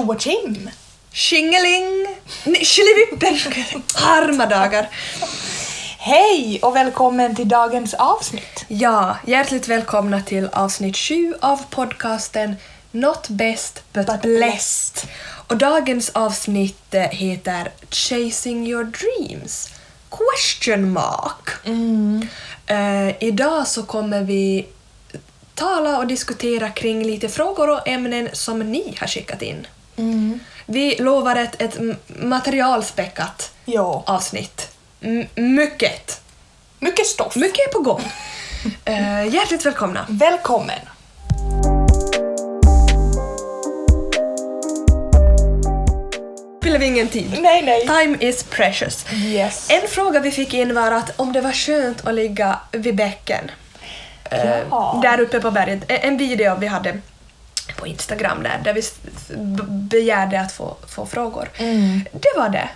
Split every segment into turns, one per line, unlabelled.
Tjo och Kim!
Tjingeling! Nej, Tjolivippen! Arma dagar!
Hej och välkommen till dagens avsnitt.
Ja, hjärtligt välkomna till avsnitt 7 av podcasten Not best but,
But
blessed. Och dagens avsnitt eh, heter Chasing your dreams? Question mark. Eh, idag så kommer vi tala och diskutera kring lite frågor och ämnen som ni har skickat in. Vi lovar ett, ett materialspäckat
Ja,
avsnitt. M- mycket.
mycket stoff.
Mycket är på gång. Eh, hjärtligt välkomna.
Välkommen!
Fyller vi ingen tid.
Nej, nej.
Time is precious.
Yes.
En fråga vi fick in var att om det var skönt att ligga vid bäcken. Eh,
Ja.
där uppe på berget. En- En video vi hade på Instagram där, där vi begärde att få, få frågor.
Mm.
Det var det.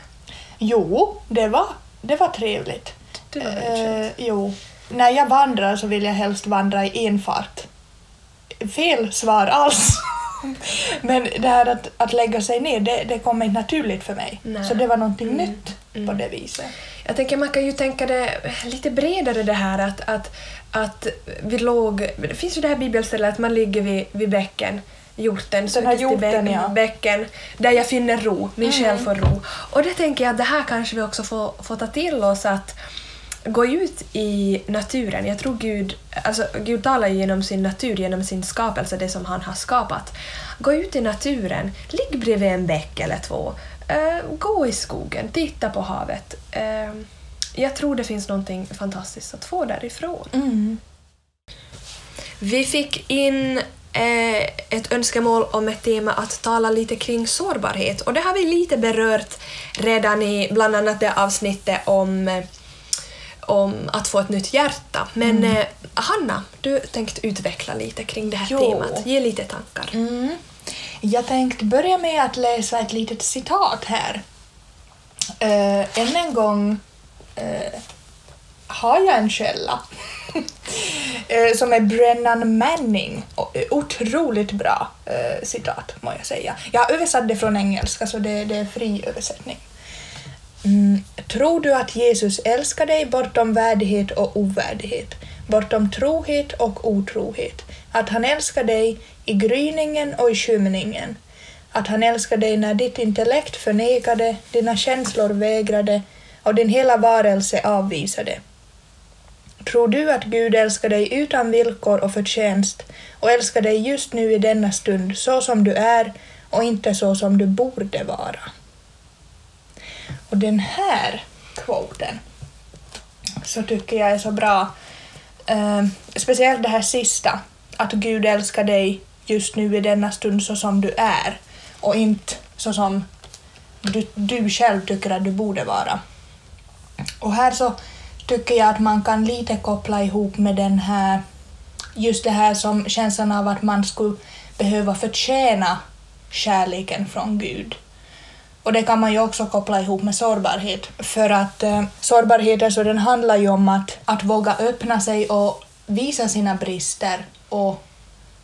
Jo, det var, det var trevligt.
Det var
Eh, jo. När jag vandrar så vill jag helst vandra i en fart. Fel svar alls. Men det här att, att lägga sig ner, det, det kommer inte naturligt för mig.
Nej.
Så det var någonting
Mm.
nytt på det viset.
Jag tänker man kan ju tänka det lite bredare det här att, att, att vi låg... Det finns ju det här bibelstället att man ligger vid, vid bäcken, hjorten,
Den här hjorten, ja.
bäcken, där jag finner ro, min
Mm.
själ får ro. Och det tänker jag att det här kanske vi också får, får ta till oss att gå ut i naturen. Jag tror Gud, alltså Gud talar genom sin natur, genom sin skapelse, det som han har skapat. Gå ut i naturen, ligg bredvid en bäck eller två, eh, gå i skogen, titta på havet. Eh, jag tror det finns någonting fantastiskt att få därifrån.
Mm.
Vi fick in eh, ett önskemål om ett tema att tala lite kring sårbarhet och det har vi lite berört redan i bland annat det avsnittet om, eh, om att få ett nytt hjärta. Men eh, Hanna, du tänkte utveckla lite kring det här
Jo.
temat. Ge lite tankar.
Mm. Jag tänkte börja med att läsa ett litet citat här. Uh, än en gång eh, har jag en källa Eh, som är Brennan Manning. Eh, otroligt bra eh, citat, må jag säga. Jag har översatt det från engelska, så det, det är fri översättning. Mm. Tror du att Jesus älskar dig bortom värdighet och ovärdighet, bortom trohet och otrohet? Att han älskar dig i gryningen och i skymningen? Att han älskar dig när ditt intellekt förnekade, dina känslor vägrade och din hela varelse avvisar det. Tror du att Gud älskar dig utan villkor och förtjänst och älskar dig just nu i denna stund så som du är och inte så som du borde vara? Och den här kvoten så tycker jag är så bra. Eh, speciellt det här sista, att Gud älskar dig just nu i denna stund så som du är och inte så som du, du själv tycker att du borde vara. Och här så tycker jag att man kan lite koppla ihop med den här, just det här som känslan av att man skulle behöva förtjäna kärleken från Gud. Och det kan man ju också koppla ihop med sårbarhet. För att eh, sårbarhet alltså, den handlar ju om att, att våga öppna sig och visa sina brister och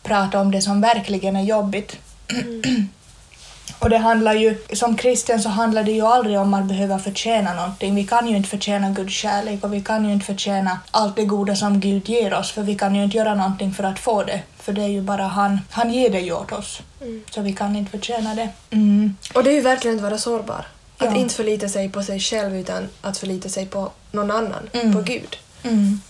prata om det som verkligen är jobbigt. Mm. Och det handlar ju, som kristen så handlar det ju aldrig om att behöva förtjäna någonting. Vi kan ju inte förtjäna Guds kärlek och vi kan ju inte förtjäna allt det goda som Gud ger oss för vi kan ju inte göra någonting för att få det. För det är ju bara han, han ger det ju åt oss. Så vi kan inte förtjäna det. Mm.
Och det är ju verkligen att vara sårbar. Att
Ja.
inte förlita sig på sig själv utan att förlita sig på någon annan,
Mm.
på Gud.
Mm.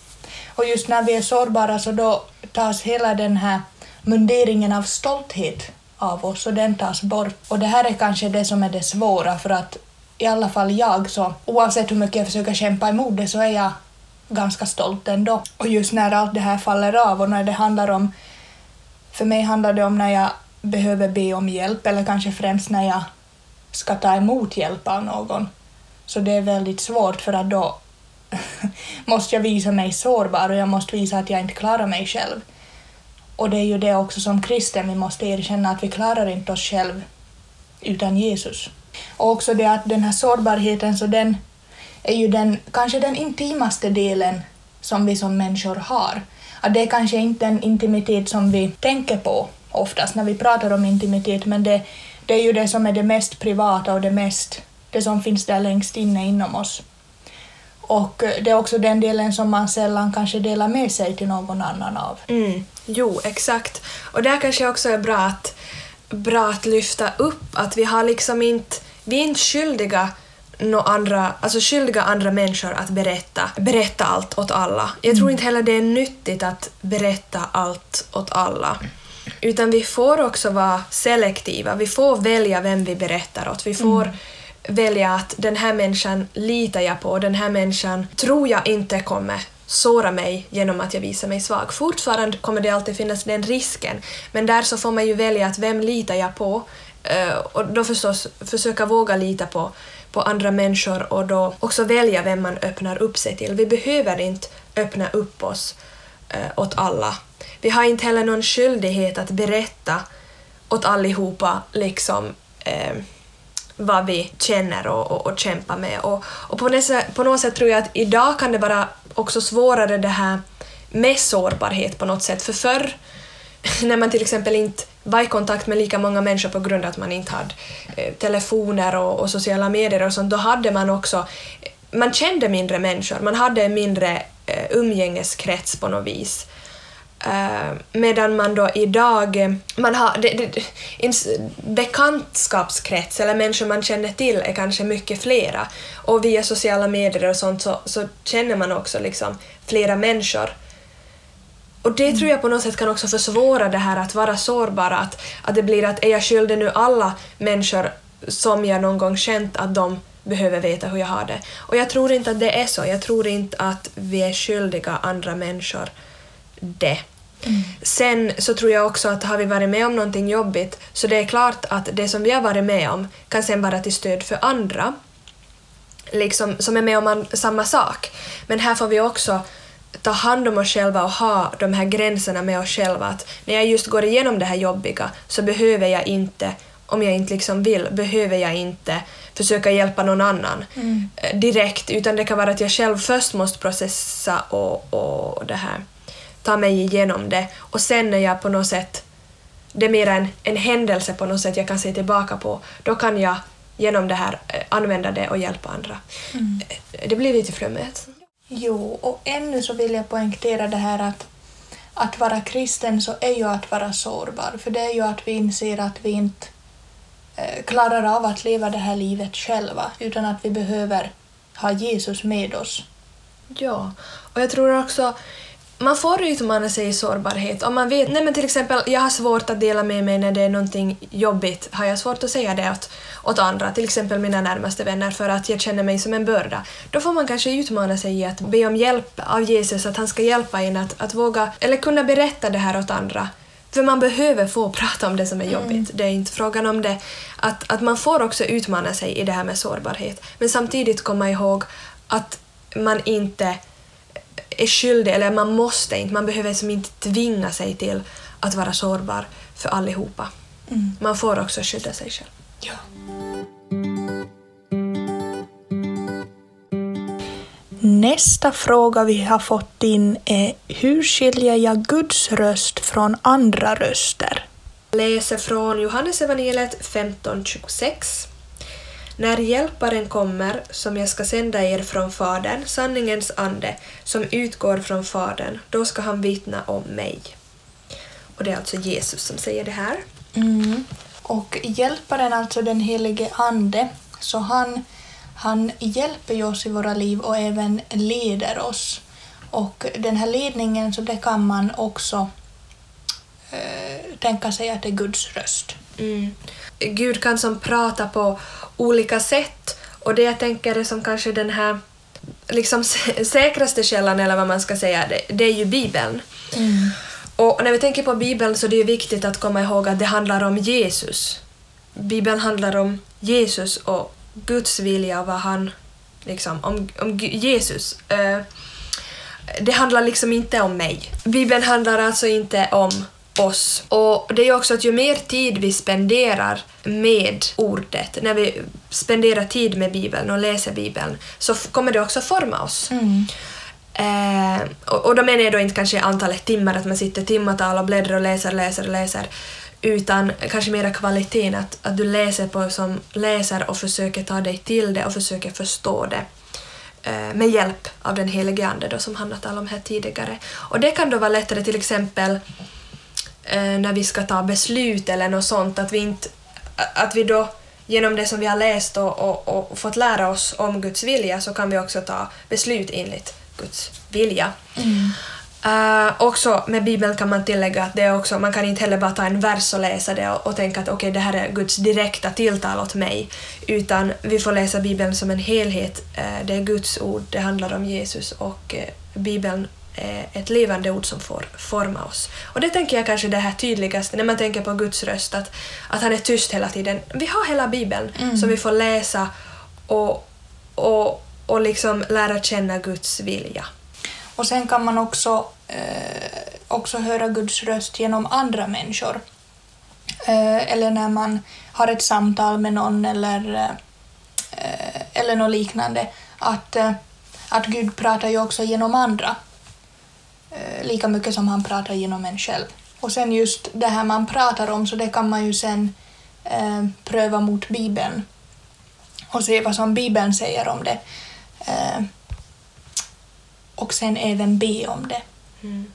Och just när vi är sårbara så då tas hela den här munderingen av stolthet av oss och den tas bort. Och det här är kanske det som är det svåra för att i alla fall jag så oavsett hur mycket jag försöker kämpa emot det så är jag ganska stolt ändå. Och just när allt det här faller av och när det handlar om för mig handlar det om när jag behöver be om hjälp eller kanske främst när jag ska ta emot hjälp av någon. Så det är väldigt svårt för att då måste jag visa mig sårbar och jag måste visa att jag inte klarar mig själv. Och det är ju det också som kristen, vi måste erkänna att vi klarar inte oss själv utan Jesus. Och också det att den här sårbarheten, så den är ju den, kanske den intimaste delen som vi som människor har. Att det är kanske inte en intimitet som vi tänker på oftast när vi pratar om intimitet, men det, det är ju det som är det mest privata och det, mest, det som finns där längst inne inom oss. Och det är också den delen som man sällan kanske delar med sig till någon annan av.
Mm, jo, exakt. Och där kanske också är bra att, bra att lyfta upp att vi har liksom inte, vi är inte skyldiga no andra, alltså skyldiga andra människor att berätta, berätta allt åt alla. Jag tror inte heller det är nyttigt att berätta allt åt alla. Utan vi får också vara selektiva, vi får välja vem vi berättar åt. Vi får välja att den här människan litar jag på, den här människan tror jag inte kommer såra mig genom att jag visar mig svag. Fortfarande kommer det alltid finnas den risken, men där så får man ju välja att vem litar jag på eh, och då förstås försöka våga lita på, på andra människor och då också välja vem man öppnar upp sig till. Vi behöver inte öppna upp oss eh, åt alla. Vi har inte heller någon skyldighet att berätta åt allihopa liksom eh, vad vi känner och, och, och kämpar med. Och, och på, nästa, på något sätt tror jag att idag kan det vara också svårare det här med sårbarhet på något sätt. För förr, när man till exempel inte var i kontakt med lika många människor på grund av att man inte hade eh, telefoner och, och, sociala medier och sånt, då hade man också man kände mindre människor, man hade en mindre eh, umgängeskrets på något vis. Uh, medan man då idag, eh, man har, det, det, bekantskapskrets eller människor man känner till är kanske mycket flera och via sociala medier och sånt så, så känner man också liksom flera människor. Och det tror jag på något sätt kan också försvåra det här att vara sårbar, att, att det blir att är jag skyldig nu alla människor som jag någon gång känt att de behöver veta hur jag har det. Och jag tror inte att det är så. Jag tror inte att vi är skyldiga andra människor det. Mm. Sen så tror jag också att har vi varit med om någonting jobbigt så det är klart att det som vi har varit med om kan sen vara till stöd för andra liksom, som är med om samma sak. Men här får vi också ta hand om oss själva och ha de här gränserna med oss själva. Att när jag just går igenom det här jobbiga så behöver jag inte, om jag inte liksom vill, behöver jag inte försöka hjälpa någon annan mm. Eh, direkt, utan det kan vara att jag själv först måste processa och, och det här, ta mig igenom det. Och sen när jag på något sätt, det är mer en, en händelse på något sätt jag kan se tillbaka på, då kan jag genom det här eh, använda det och hjälpa andra. Mm. Det blir lite flummigt.
Jo, och ännu så vill jag poängtera det här att att vara kristen så är ju att vara sårbar, för det är ju att vi inser att vi inte eh, klarar av att leva det här livet själva, utan att vi behöver ha Jesus med oss.
Ja, och jag tror också man får utmana sig i sårbarhet. Om man vet, nej men till exempel, jag har svårt att dela med mig när det är någonting jobbigt, har jag svårt att säga det åt, åt andra, till exempel mina närmaste vänner, för att jag känner mig som en börda. Då får man kanske utmana sig i att be om hjälp av Jesus, att han ska hjälpa en att, att våga, eller kunna berätta det här åt andra. För man behöver få prata om det som är mm. jobbigt. Mm. Det är inte frågan om det. Att, att man får också utmana sig i det här med sårbarhet. Men samtidigt komma ihåg att man inte är skyldig, eller man måste inte, man behöver som inte tvinga sig till att vara sårbar för allihopa. Mm. Man får också skydda sig själv.
Ja. Nästa fråga vi har fått in är Hur skiljer jag Guds röst från andra röster?
Läser från Johannes evangeliet 15.26. När Hjälparen kommer, som jag ska sända er från Fadern, sanningens ande, som utgår från Fadern, då ska han vittna om mig. Och det är alltså Jesus som säger det här.
Mm. Och Hjälparen, alltså den helige Ande, så han, han hjälper oss i våra liv och även leder oss. Och den här ledningen, så det kan man också eh, tänka sig att det är Guds röst.
Mm. Gud kan som prata på olika sätt och det jag tänker är som kanske den här liksom säkraste källan, eller vad man ska säga, det, det är ju Bibeln. Mm. Och när vi tänker på Bibeln så är det viktigt att komma ihåg att det handlar om Jesus. Bibeln handlar om Jesus och Guds vilja och vad han... Liksom, om, om Jesus. Uh, det handlar liksom inte om mig. Bibeln handlar alltså inte om oss. Och det är ju också att ju mer tid vi spenderar med ordet, när vi spenderar tid med Bibeln och läser Bibeln, så kommer det också forma oss. Mm. Eh, och, och då menar jag då inte kanske antalet timmar, att man sitter timmatal och bläddrar och läser, läser, läser, utan kanske mera kvaliteten, att, att du läser på som läser och försöker ta dig till det och försöker förstå det eh, med hjälp av den helige Ande då, som Hanna talade om här tidigare. Och det kan då vara lättare till exempel när vi ska ta beslut eller något sånt, att vi, inte, att vi då genom det som vi har läst och, och, och fått lära oss om Guds vilja så kan vi också ta beslut enligt Guds vilja.
Mm.
Uh, också med Bibeln kan man tillägga att det är också, man kan inte heller bara ta en vers och läsa det och, och tänka att okej, okay, det här är Guds direkta tilltal åt mig, utan vi får läsa Bibeln som en helhet. Uh, det är Guds ord, det handlar om Jesus och uh, Bibeln ett levande ord som får forma oss. Och det tänker jag kanske det här tydligaste när man tänker på Guds röst, att, att han är tyst hela tiden. Vi har hela Bibeln
Mm.
som vi får läsa och, och, och liksom lära känna Guds vilja.
Och sen kan man också, eh, också höra Guds röst genom andra människor. Eh, eller när man har ett samtal med någon eller, eh, eller något liknande. Att, eh, att Gud pratar ju också genom andra. Eh, lika mycket som han pratar genom en själv. Och sen just det här man pratar om, så det kan man ju sen eh, pröva mot Bibeln och se vad som Bibeln säger om det. Eh, och sen även be om det. Mm.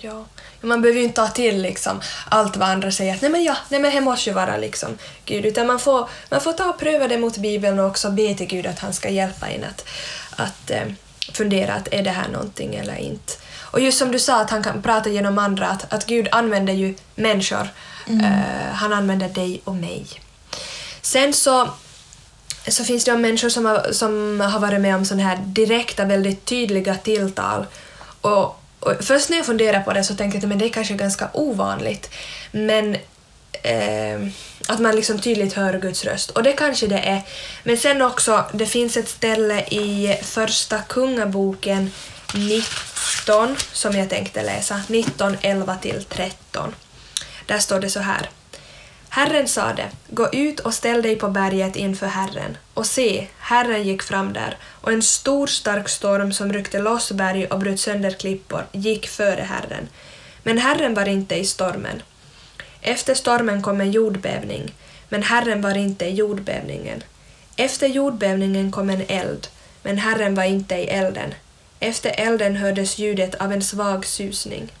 Ja. Man behöver ju inte ta till liksom allt vad andra säger att nej men ja, nej men det måste ju vara liksom Gud, utan man får, man får ta och pröva det mot Bibeln och också be till Gud att han ska hjälpa en att, att eh, fundera att är det här någonting eller inte. Och just som du sa att han kan prata genom andra, att, att Gud använder ju människor. Eh, han använder dig och mig. Sen så så finns det människor som har, som har varit med om sådana här direkta, väldigt tydliga tilltal. Och, och först när jag funderade på det så tänkte jag att det är kanske ganska ovanligt. Men eh, att man liksom tydligt hör Guds röst. Och det kanske det är. Men sen också, det finns ett ställe i Första Kungaboken 19 som jag tänkte läsa. 19, 11 till 13. Där står det så här. Herren sade, gå ut och ställ dig på berget inför Herren. Och se, Herren gick fram där, och en stor stark storm som ryckte loss berg och bröt sönder klippor gick före Herren. Men Herren var inte i stormen. Efter stormen kom en jordbävning, men Herren var inte i jordbävningen. Efter jordbävningen kom en eld, men Herren var inte i elden. Efter elden hördes ljudet av en svag susning.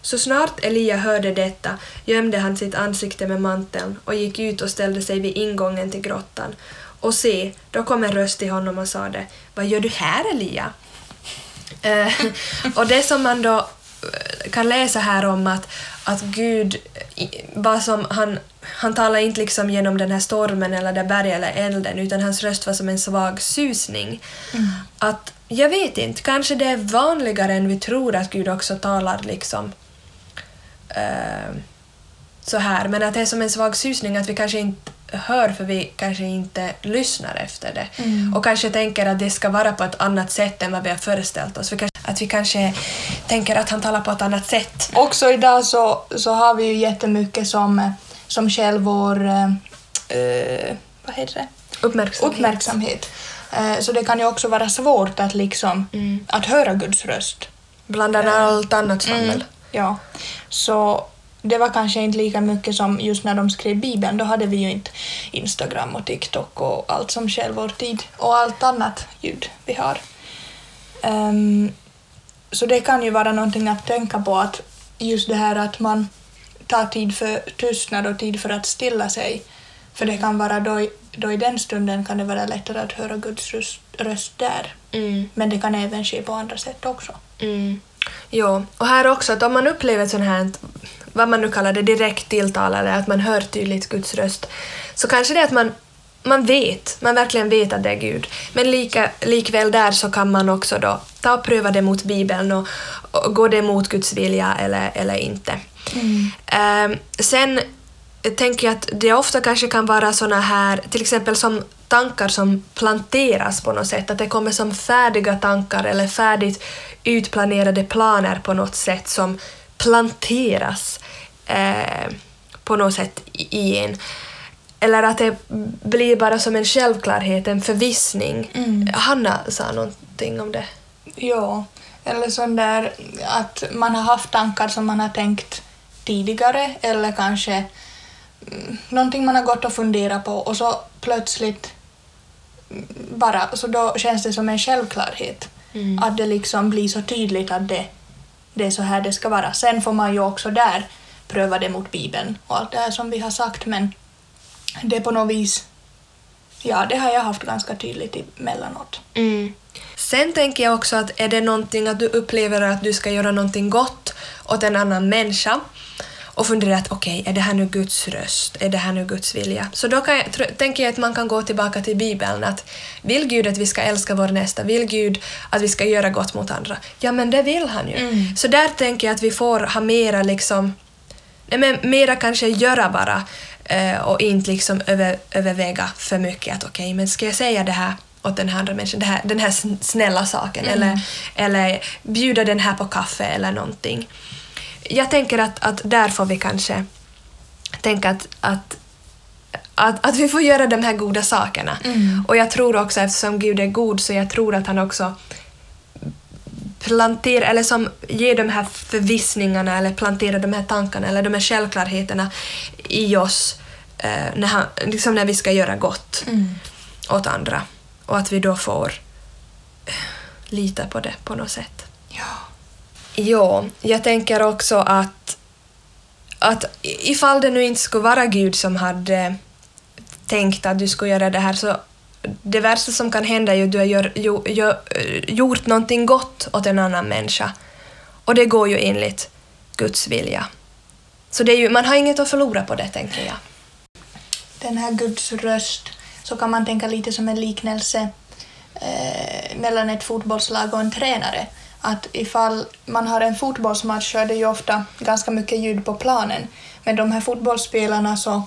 Så snart Elia hörde detta gömde han sitt ansikte med manteln och gick ut och ställde sig vid ingången till grottan. Och se, då kom en röst till honom och sade Vad gör du här Elia? Eh, och det som man då eh, kan läsa här om att, att Gud, vad som han, han talar inte liksom genom den här stormen eller det berget eller elden utan hans röst var som en svag susning. Att, jag vet inte, kanske det är vanligare än vi tror att Gud också talar liksom eh, så här, men att det är som en svag susning att vi kanske inte hör för vi kanske inte lyssnar efter det. Och kanske tänker att det ska vara på ett annat sätt än vad vi har föreställt oss. Vi kanske, att vi kanske tänker att han talar på ett annat sätt.
Också idag så, så har vi ju jättemycket som, som själv vår eh, eh, vad heter det?
Uppmärksamhet.
uppmärksamhet. Eh, så det kan ju också vara svårt att, liksom, att höra Guds röst.
Bland allt annat svammel.
Ja, så det var kanske inte lika mycket som just när de skrev Bibeln. Då hade vi ju inte Instagram och TikTok och allt som stjäl vår tid och allt annat ljud vi har. Ehm, så det kan ju vara någonting att tänka på att just det här att man tar tid för tystnad och tid för att stilla sig. För det kan vara då, då i den stunden kan det vara lättare att höra Guds röst, röst där.
Mm.
Men det kan även ske på andra sätt också.
Mm. Jo, och här också att om man upplever sånt här, vad man nu kallar det, direkt tilltal eller att man hör tydligt Guds röst, så kanske det är att man, man vet, man verkligen vet att det är Gud. Men lika, likväl där så kan man också då ta och pröva det mot Bibeln och, och gå det mot Guds vilja eller, eller inte. Ehm, sen tänker jag att det ofta kanske kan vara såna här, till exempel som tankar som planteras på något sätt, att det kommer som färdiga tankar eller färdigt utplanerade planer på något sätt som planteras eh, på något sätt i en. Eller att det blir bara som en självklarhet, en förvissning. Hanna sa någonting om det.
Ja, eller sån där att man har haft tankar som man har tänkt tidigare eller kanske mm, någonting man har gått och funderat på och så plötsligt bara, så då känns det som en självklarhet.
Mm.
Att det liksom blir så tydligt att det, det är så här det ska vara. Sen får man ju också där pröva det mot Bibeln och allt det här som vi har sagt men det är på något vis, ja det har jag haft ganska tydligt emellanåt.
Mm. Sen tänker jag också att är det någonting att du upplever att du ska göra någonting gott åt en annan människa och fundera att okej, är det här nu Guds röst? Är det här nu Guds vilja? Så då kan jag, tänker jag att man kan gå tillbaka till Bibeln att vill Gud att vi ska älska vår nästa? Vill Gud att vi ska göra gott mot andra? Ja, men det vill han ju.
Mm.
Så där tänker jag att vi får ha mera liksom Nej, men mera kanske göra bara eh, och inte liksom över, överväga för mycket att okej, men ska jag säga det här åt den här andra människan, här, den här sn- snälla saken eller, eller bjuda den här på kaffe eller någonting. Jag tänker att, att där får vi kanske tänka att, att att, att vi får göra de här goda sakerna.
Mm.
Och jag tror också, eftersom Gud är god, så jag tror att han också plantera, eller som ger de här förvissningarna eller planterar de här tankarna eller de här självklarheterna i oss eh, när, han, liksom när vi ska göra gott
Mm.
åt andra. Och att vi då får eh, lita på det på något sätt.
Ja.
Ja, jag tänker också att, att ifall det nu inte skulle vara Gud som hade tänkt att du skulle göra det här så det värsta som kan hända är ju att du har gör, gör, gjort någonting gott åt en annan människa. Och det går ju enligt Guds vilja. Så det är ju, man har inget att förlora på det, tänker jag.
Den här Guds röst så kan man tänka lite som en liknelse eh, mellan ett fotbollslag och en tränare. Att ifall man har en fotbollsmatch så är det ju ofta ganska mycket ljud på planen. Men de här fotbollsspelarna så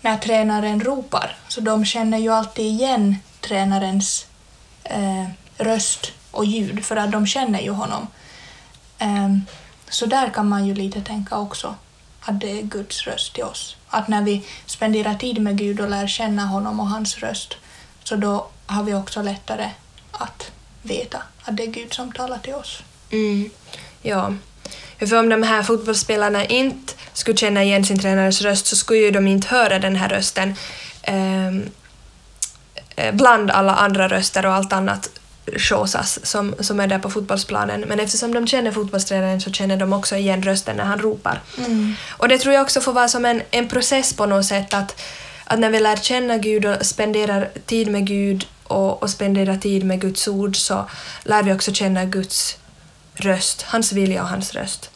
när tränaren ropar så de känner ju alltid igen tränarens eh, röst och ljud för att de känner ju honom. Ehm, så där kan man ju lite tänka också att det är Guds röst till oss. Att när vi spenderar tid med Gud och lär känna honom och hans röst så då har vi också lättare att veta att det är Gud som talar till oss.
Mm. Ja. För om de här fotbollsspelarna inte skulle känna igen sin tränares röst så skulle ju de inte höra den här rösten ehm, eh, bland alla andra röster och allt annat showsas som, som är där på fotbollsplanen. Men eftersom de känner fotbollstränaren så känner de också igen rösten när han ropar. Och det tror jag också får vara som en, en process på något sätt att, att när vi lär känna Gud och spenderar tid med Gud och, och spenderar tid med Guds ord så lär vi också känna Guds röst, hans vilja och hans röst.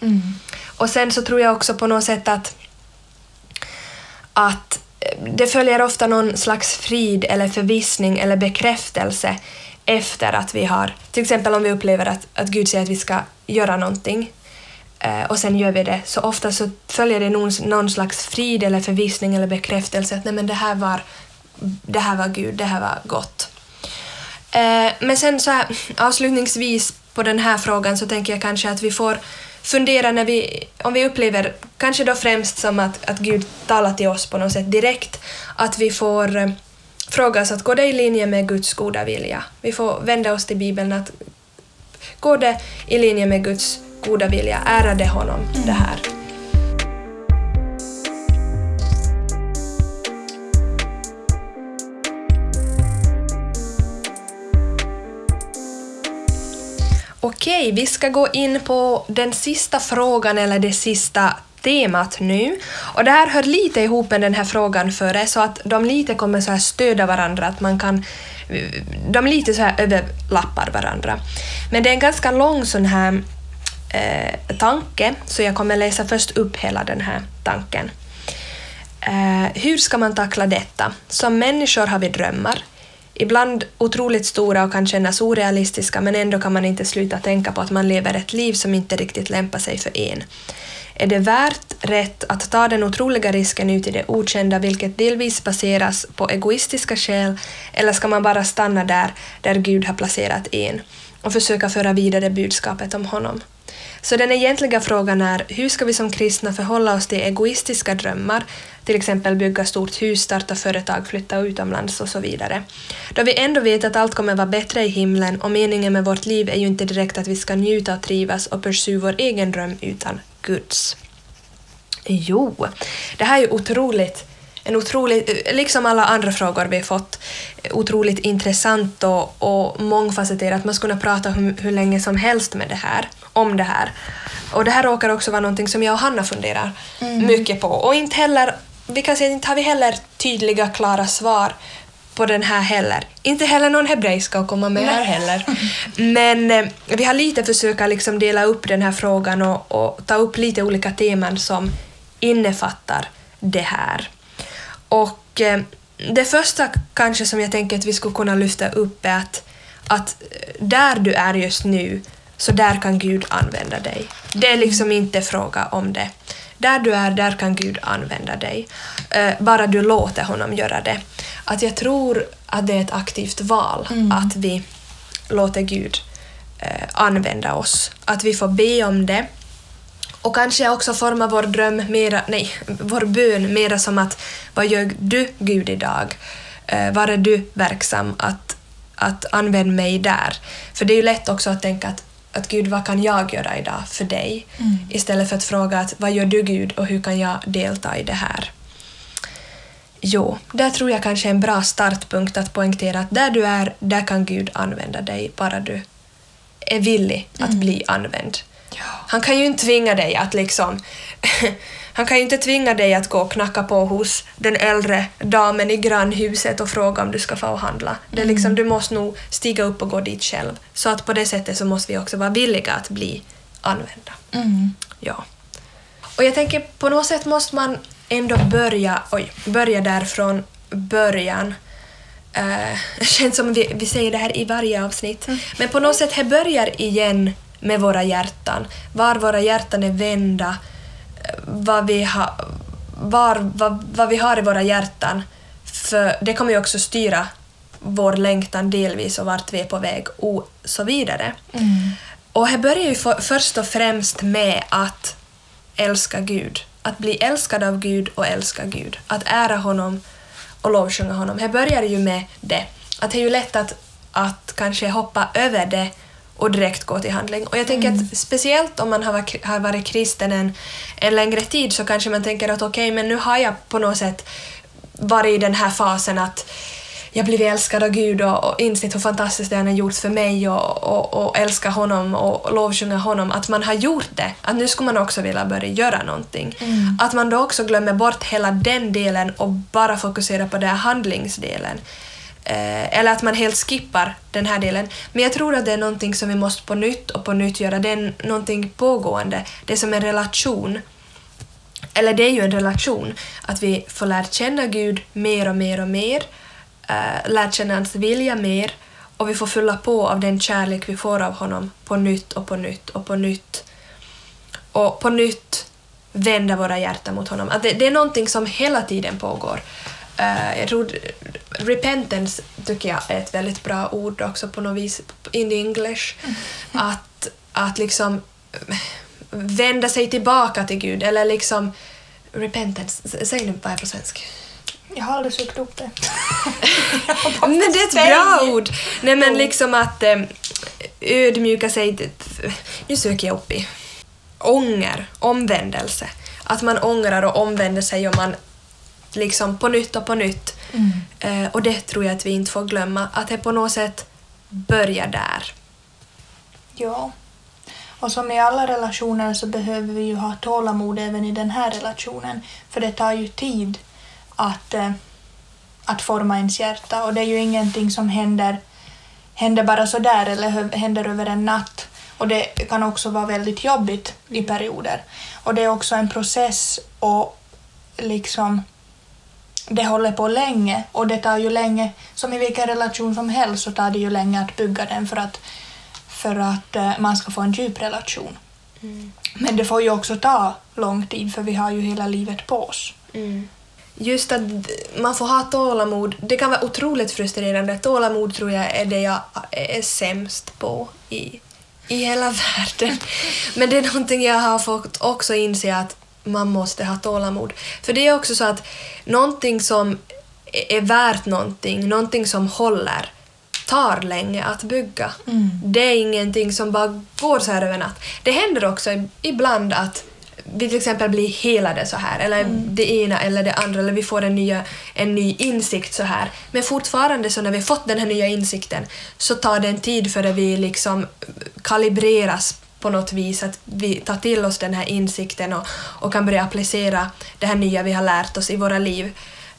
Och sen så tror jag också på något sätt att, att det följer ofta någon slags frid eller förvissning eller bekräftelse efter att vi har, till exempel om vi upplever att, att Gud säger att vi ska göra någonting eh, och sen gör vi det, så ofta så följer det någon, någon slags frid eller förvissning eller bekräftelse att nej men det här var, det här var Gud, det här var gott. Eh, men sen så här, avslutningsvis på den här frågan så tänker jag kanske att vi får fundera när vi, om vi upplever, kanske då främst som att, att Gud talar till oss på något sätt direkt, att vi får eh, fråga oss att går det i linje med Guds goda vilja? Vi får vända oss till Bibeln att går det i linje med Guds goda vilja? Ära det honom, det här? Okej, vi ska gå in på den sista frågan eller det sista temat nu. Och det här hör lite ihop med den här frågan före så att de lite kommer så här stödja varandra, att man kan de lite så här överlappar varandra. Men det är en ganska lång sån här eh, tanke så jag kommer läsa först upp hela den här tanken. Eh, hur ska man tackla detta? Som människor har vi drömmar. Ibland otroligt stora och kan kännas orealistiska men ändå kan man inte sluta tänka på att man lever ett liv som inte riktigt lämpar sig för en. Är det värt rätt att ta den otroliga risken ut i det okända vilket delvis baseras på egoistiska skäl eller ska man bara stanna där, där Gud har placerat en och försöka föra vidare budskapet om honom? Så den egentliga frågan är hur ska vi som kristna förhålla oss till egoistiska drömmar, till exempel bygga stort hus, starta företag, flytta utomlands och så vidare. Då vi ändå vet att allt kommer vara bättre i himlen och meningen med vårt liv är ju inte direkt att vi ska njuta och trivas och pursue vår egen dröm utan Guds. Jo, det här är ju otroligt, en otroligt, liksom alla andra frågor vi fått, otroligt intressant och, och mångfacetterat. Man skulle kunna prata hur, hur länge som helst med det här, om det här. Och det här råkar också vara någonting som jag och Hanna funderar mycket på. Och inte heller, vi kan säga inte har vi heller tydliga, klara svar på den här heller. Inte heller någon hebreiska att komma med här heller. Men eh, vi har lite försökt liksom dela upp den här frågan och, och ta upp lite olika teman som innefattar det här. Och eh, det första kanske som jag tänker att vi skulle kunna lyfta upp är att, att där du är just nu, så där kan Gud använda dig. Det är liksom inte fråga om det. Där du är, där kan Gud använda dig. Eh, bara du låter honom göra det. Att jag tror att det är ett aktivt val att vi låter Gud eh, använda oss. Att vi får be om det. Och kanske också forma vår dröm mera, nej, vår bön mera som att vad gör du Gud idag? Eh, var är du verksam? Att, att använd mig där. För det är ju lätt också att tänka att, att Gud, vad kan jag göra idag för dig? Istället för att fråga att vad gör du Gud och hur kan jag delta i det här? Jo, där tror jag kanske är en bra startpunkt att poängtera att där du är, där kan Gud använda dig, bara du är villig att bli använd. Han kan ju inte tvinga dig att liksom... Han kan ju inte tvinga dig att gå och knacka på hos den äldre damen i grannhuset och fråga om du ska få handla. Det är liksom, du måste nog stiga upp och gå dit själv. Så att på det sättet så måste vi också vara villiga att bli använda. Ja. Och jag tänker på något sätt måste man ändå börja, oj, börja där från början. Uh, det känns som vi, vi säger det här i varje avsnitt. Men på något sätt, det börjar igen med våra hjärtan. Var våra hjärtan är vända, vad vi, ha, var, vad, vad vi har i våra hjärtan. För det kommer ju också styra vår längtan delvis och vart vi är på väg och så vidare. Och det börjar ju för, först och främst med att älska Gud. Att bli älskad av Gud och älska Gud. Att ära honom och lovsjunga honom. Det börjar ju med det. Att det är ju lätt att, att kanske hoppa över det och direkt gå till handling. Och jag tänker att speciellt om man har varit, har varit kristen en, en längre tid så kanske man tänker att okej, men nu har jag på något sätt varit i den här fasen att jag blivit älskad av Gud och, och insett hur fantastiskt det han har gjort för mig och, och, och älska honom och lovsjunga honom, att man har gjort det. Att nu skulle man också vilja börja göra någonting. Att man då också glömmer bort hela den delen och bara fokuserar på den här handlingsdelen. Eh, eller att man helt skippar den här delen. Men jag tror att det är någonting som vi måste på nytt och på nytt göra. Det är någonting pågående. Det är som en relation. Eller det är ju en relation. Att vi får lära känna Gud mer och mer och mer. Uh, lära känna hans vilja mer. Och vi får fylla på av den kärlek vi får av honom på nytt och på nytt och på nytt. Och på nytt vända våra hjärtan mot honom. Att det, det är någonting som hela tiden pågår. Uh, jag tror repentance tycker jag är ett väldigt bra ord också på något vis in English. Att, att liksom vända sig tillbaka till Gud eller liksom repentance, säg nu vad är på svenska?
Jag har aldrig sökt upp det.
Men det är ett bra ord! Nej men liksom att eh, ödmjuka sig, nu söker jag upp i ånger, omvändelse. Att man ångrar och omvänder sig och man liksom på nytt och på nytt. Eh, och det tror jag att vi inte får glömma, att det på något sätt börjar där.
Ja. Och som i alla relationer så behöver vi ju ha tålamod även i den här relationen. För det tar ju tid att, eh, att forma ens hjärta och det är ju ingenting som händer, händer bara sådär eller händer över en natt. Och det kan också vara väldigt jobbigt i perioder. Och det är också en process och liksom det håller på länge och det tar ju länge, som i vilken relation som helst så tar det ju länge att bygga den för att, för att eh, man ska få en djup relation. Men det får ju också ta lång tid för vi har ju hela livet på oss.
Just att man får ha tålamod, det kan vara otroligt frustrerande. Tålamod tror jag är det jag är sämst på i, i hela världen. Men det är någonting jag har fått också inse att man måste ha tålamod. För det är också så att någonting som är värt någonting, någonting som håller, tar länge att bygga. Det är ingenting som bara går så här över natt. Det händer också ibland att vi till exempel blir helade så här, eller det ena eller det andra, eller vi får en, nya, en ny insikt så här. Men fortfarande så när vi fått den här nya insikten så tar det en tid före vi liksom kalibreras på något vis, att vi tar till oss den här insikten och, och kan börja applicera det här nya vi har lärt oss i våra liv.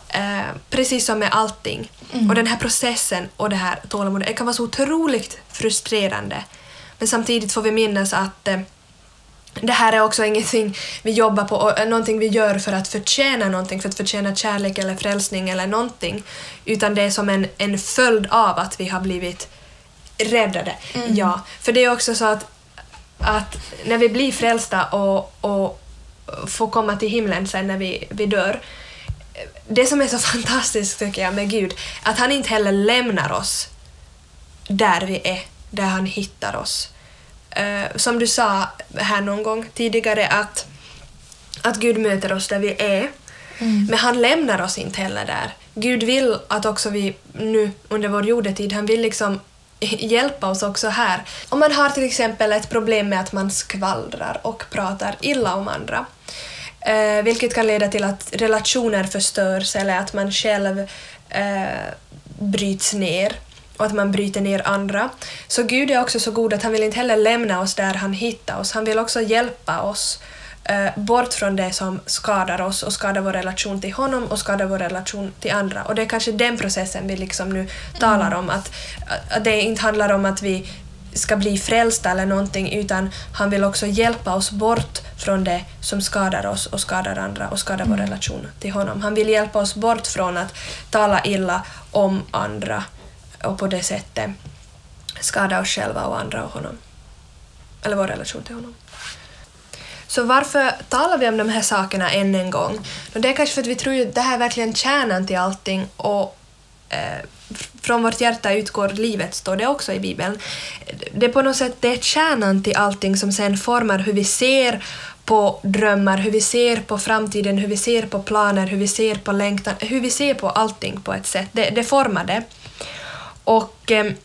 Eh, precis som med allting. Och den här processen och det här tålamodet det kan vara så otroligt frustrerande. Men samtidigt får vi minnas att eh, det här är också ingenting vi jobbar på och någonting vi gör för att förtjäna någonting, för att förtjäna kärlek eller frälsning eller någonting. Utan det är som en, en följd av att vi har blivit räddade. Ja, för det är också så att, att när vi blir frälsta och, och får komma till himlen sen när vi, vi dör, det som är så fantastiskt tycker jag med Gud, att han inte heller lämnar oss där vi är, där han hittar oss. Eh, som du sa här någon gång tidigare att, att Gud möter oss där vi är, men han lämnar oss inte heller där. Gud vill att också vi nu under vår jordetid, han vill liksom hjälpa oss också här. Om man har till exempel ett problem med att man skvallrar och pratar illa om andra, eh, vilket kan leda till att relationer förstörs eller att man själv eh, bryts ner och att man bryter ner andra. Så Gud är också så god att han vill inte heller lämna oss där han hittar oss. Han vill också hjälpa oss eh, bort från det som skadar oss och skadar vår relation till honom och skadar vår relation till andra. Och det är kanske den processen vi liksom nu talar om, att, att det inte handlar om att vi ska bli frälsta eller någonting utan han vill också hjälpa oss bort från det som skadar oss och skadar andra och skadar vår relation till honom. Han vill hjälpa oss bort från att tala illa om andra och på det sättet skada oss själva och andra och honom. Eller vår relation till honom. Så varför talar vi om de här sakerna än en gång? Och det är kanske för att vi tror att det här är verkligen kärnan till allting och eh, från vårt hjärta utgår livet, står det också i Bibeln. Det är på något sätt det är kärnan till allting som sen formar hur vi ser på drömmar, hur vi ser på framtiden, hur vi ser på planer, hur vi ser på längtan, hur vi ser på allting på ett sätt. Det, det formar det. Och ehm,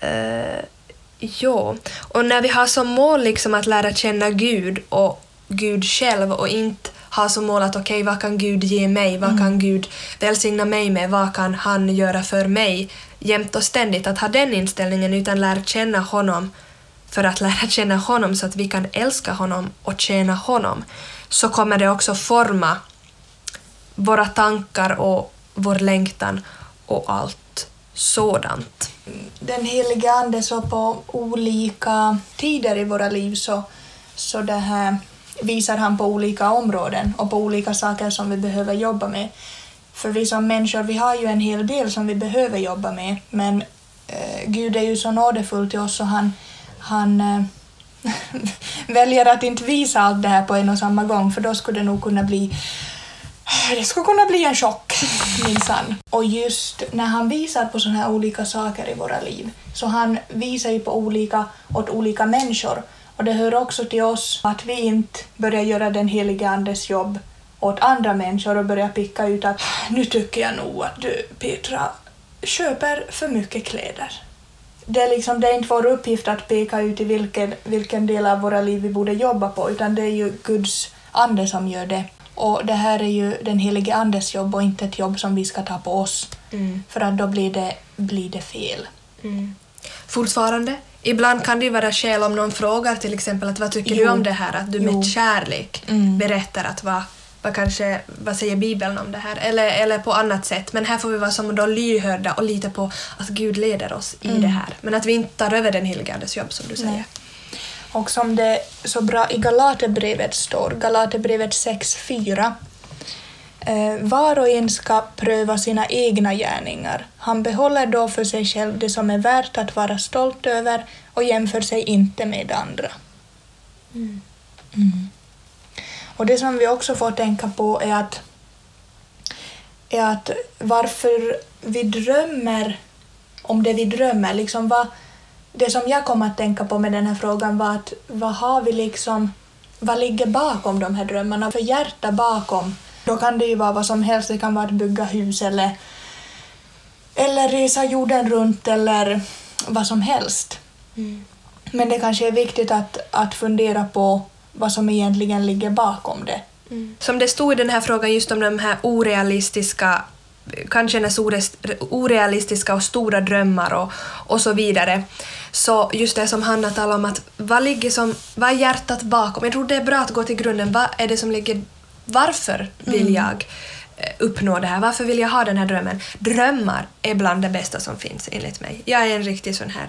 eh, eh, ja, och när vi har som mål liksom att lära känna Gud och Gud själv och inte ha som mål att okej, vad kan Gud ge mig? Vad kan Gud välsigna mig med? Vad kan han göra för mig? Jämt och ständigt att ha den inställningen utan lära känna honom för att lära känna honom så att vi kan älska honom och tjäna honom så kommer det också forma våra tankar och vår längtan och allt sådant.
Den heliga Ande så på olika tider i våra liv så, så det här visar han på olika områden och på olika saker som vi behöver jobba med. För vi som människor, vi har ju en hel del som vi behöver jobba med, men eh, Gud är ju så nådefull till oss så han, han eh, väljer att inte visa allt det här på en och samma gång, för då skulle det nog kunna bli Ah, det skulle kunna bli en chock, minsann. Och just när han visar på sådana här olika saker i våra liv, så han visar ju på olika, åt olika människor. Och det hör också till oss att vi inte börjar göra den helige Andes jobb åt andra människor och börjar picka ut att ah, nu tycker jag nog att du, Petra, köper för mycket kläder. Det är, liksom, det är inte vår uppgift att peka ut i vilken, vilken del av våra liv vi borde jobba på, utan det är ju Guds ande som gör det. Och det här är ju den helige Andes jobb och inte ett jobb som vi ska ta på oss. För att då blir det, blir det fel.
Fortfarande, ibland kan det ju vara skäl om någon frågar till exempel att vad tycker du
Jo.
om det här? Att du
Jo.
med kärlek
Mm.
berättar att vad, vad kanske, vad säger Bibeln om det här? Eller, eller på annat sätt. Men här får vi vara som då lyhörda och lita på att Gud leder oss i det här. Men att vi inte tar över den helige Andes jobb som du säger.
Nej. Och som det så bra i Galaterbrevet står, Galaterbrevet 6.4. Eh, var och en ska pröva sina egna gärningar. Han behåller då för sig själv det som är värt att vara stolt över och jämför sig inte med andra. Mm. Och det som vi också får tänka på är att, är att varför vi drömmer om det vi drömmer. Liksom vad, det som jag kom att tänka på med den här frågan var att vad har vi liksom, vad ligger bakom de här drömmarna? För hjärta bakom, då kan det ju vara vad som helst. Det kan vara att bygga hus eller, eller resa jorden runt eller vad som helst. Men det kanske är viktigt att, att fundera på vad som egentligen ligger bakom det.
Som det stod i den här frågan just om de här orealistiska kanske hennes ores- orealistiska och stora drömmar och, och så vidare. Så just det som Hanna talade om, att vad ligger som, vad är hjärtat bakom? Jag tror det är bra att gå till grunden. Vad är det som ligger, varför vill jag eh, uppnå det här? Varför vill jag ha den här drömmen? Drömmar är bland det bästa som finns enligt mig. Jag är en riktig sån här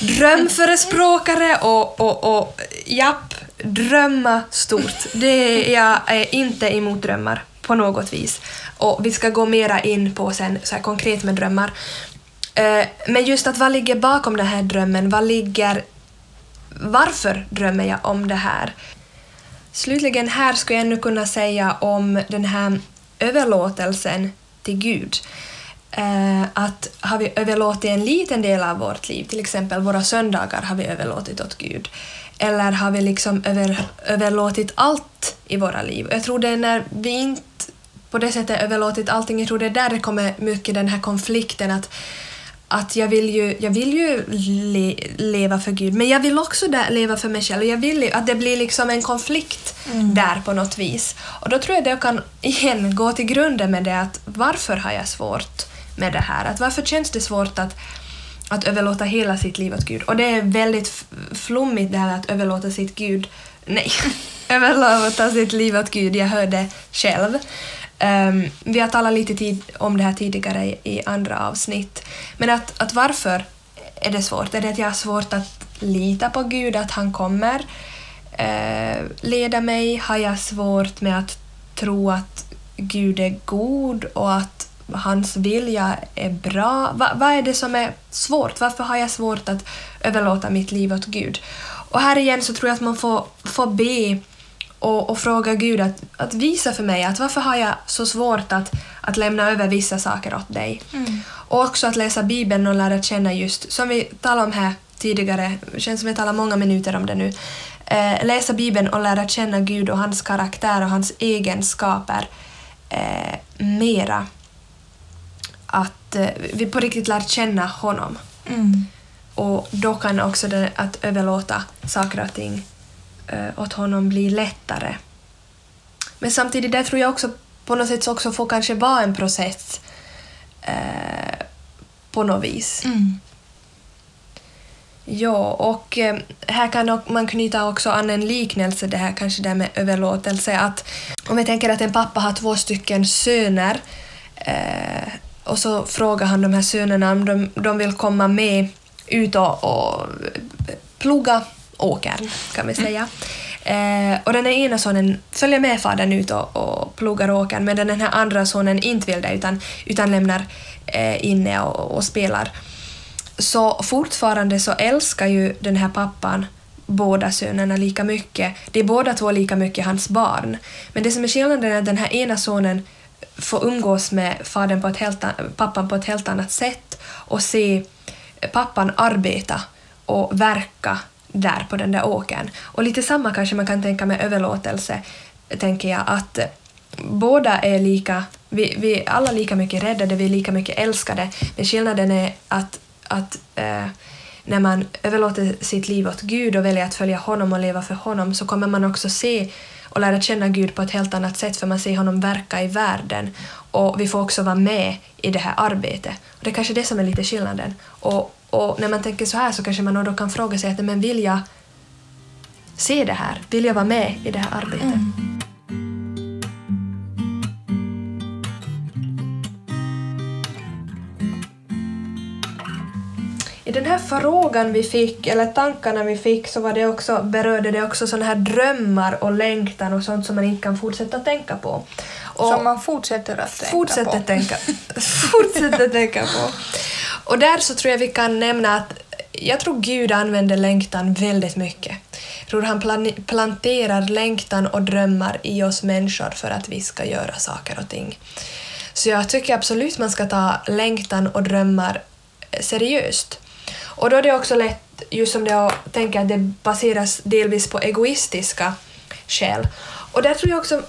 drömförespråkare och, och, och japp, drömma stort. Det, jag är inte emot drömmar på något vis. Och vi ska gå mera in på sen så här konkret med drömmar. Eh, Men just att vad ligger bakom den här drömmen? Vad ligger... Varför drömmer jag om det här? Slutligen här skulle jag nu kunna säga om den här överlåtelsen till Gud. Eh, att har vi överlåtit en liten del av vårt liv, till exempel våra söndagar har vi överlåtit åt Gud. Eller har vi liksom över, överlåtit allt i våra liv? Jag tror det är när vi inte på det sättet överlåtit allting, jag tror det är där det kommer mycket den här konflikten att att jag vill ju, jag vill ju le, leva för Gud, men jag vill också där leva för mig själv. Jag vill att det blir liksom en konflikt där på något vis. Och då tror jag att jag kan igen gå till grunden med det att varför har jag svårt med det här? Att varför känns det svårt att, att överlåta hela sitt liv åt Gud? Och det är väldigt flummigt det här att överlåta sitt Gud, nej, överlåta sitt liv åt Gud, jag hörde själv. Um, vi har talat lite tid om det här tidigare i, i andra avsnitt. Men att, att varför är det svårt? Är det att jag har svårt att lita på Gud, att han kommer uh, leda mig? Har jag svårt med att tro att Gud är god och att hans vilja är bra? Va, vad är det som är svårt? Varför har jag svårt att överlåta mitt liv åt Gud? Och här igen så tror jag att man får, får be och, och fråga Gud att, att visa för mig att varför har jag så svårt att, att lämna över vissa saker åt dig. Och också att läsa Bibeln och lära känna just, som vi talade om här tidigare, det känns som vi talar många minuter om det nu, eh, läsa Bibeln och lära känna Gud och hans karaktär och hans egenskaper eh, mera. Att eh, vi på riktigt lär känna honom.
Mm.
Och då kan också det, att överlåta saker och ting eh, åt honom bli lättare. Men samtidigt, där tror jag också på något sätt så också får kanske vara en process eh, på något vis.
Mm.
Ja, och eh, här kan man knyta också an en liknelse, det här kanske det här med överlåtelse. Att om vi tänker att en pappa har två stycken söner eh, och så frågar han de här sönerna om de, de vill komma med ut och, och ploga åkern, kan vi säga. Eh, och den ena sonen följer med fadern ut och, och plogar åkern medan den här andra sonen inte vill det utan, utan lämnar eh, inne och, och spelar så fortfarande så älskar ju den här pappan båda sönerna lika mycket. Det är båda två lika mycket hans barn. Men det som är skillnaden är att den här ena sonen få umgås med fadern på ett helt, pappan på ett helt annat sätt och se pappan arbeta och verka där på den där åkern. Och lite samma kanske man kan tänka med överlåtelse, tänker jag, att båda är lika, vi, vi är alla lika mycket räddade, vi är lika mycket älskade, men skillnaden är att, att eh, när man överlåter sitt liv åt Gud och väljer att följa honom och leva för honom så kommer man också se och lära känna Gud på ett helt annat sätt för man ser honom verka i världen och vi får också vara med i det här arbetet. Och det är kanske det som är lite skillnaden. Och, och när man tänker så här så kanske man då kan fråga sig att men vill jag se det här? Vill jag vara med i det här arbetet? Mm. Den här frågan vi fick, eller tankarna vi fick, så var det också, berörde det också såna här drömmar och längtan och sånt som man inte kan fortsätta tänka på. Och
Som man fortsätter att tänka
fortsätter
på.
tänka, fortsätter tänka på. Och där så tror jag vi kan nämna att jag tror Gud använder längtan väldigt mycket. Jag tror han plan- planterar längtan och drömmar i oss människor för att vi ska göra saker och ting. Så jag tycker absolut man ska ta längtan och drömmar seriöst. Och då är det också lätt, just som jag tänker att det baseras delvis på egoistiska skäl. Och där tror jag också,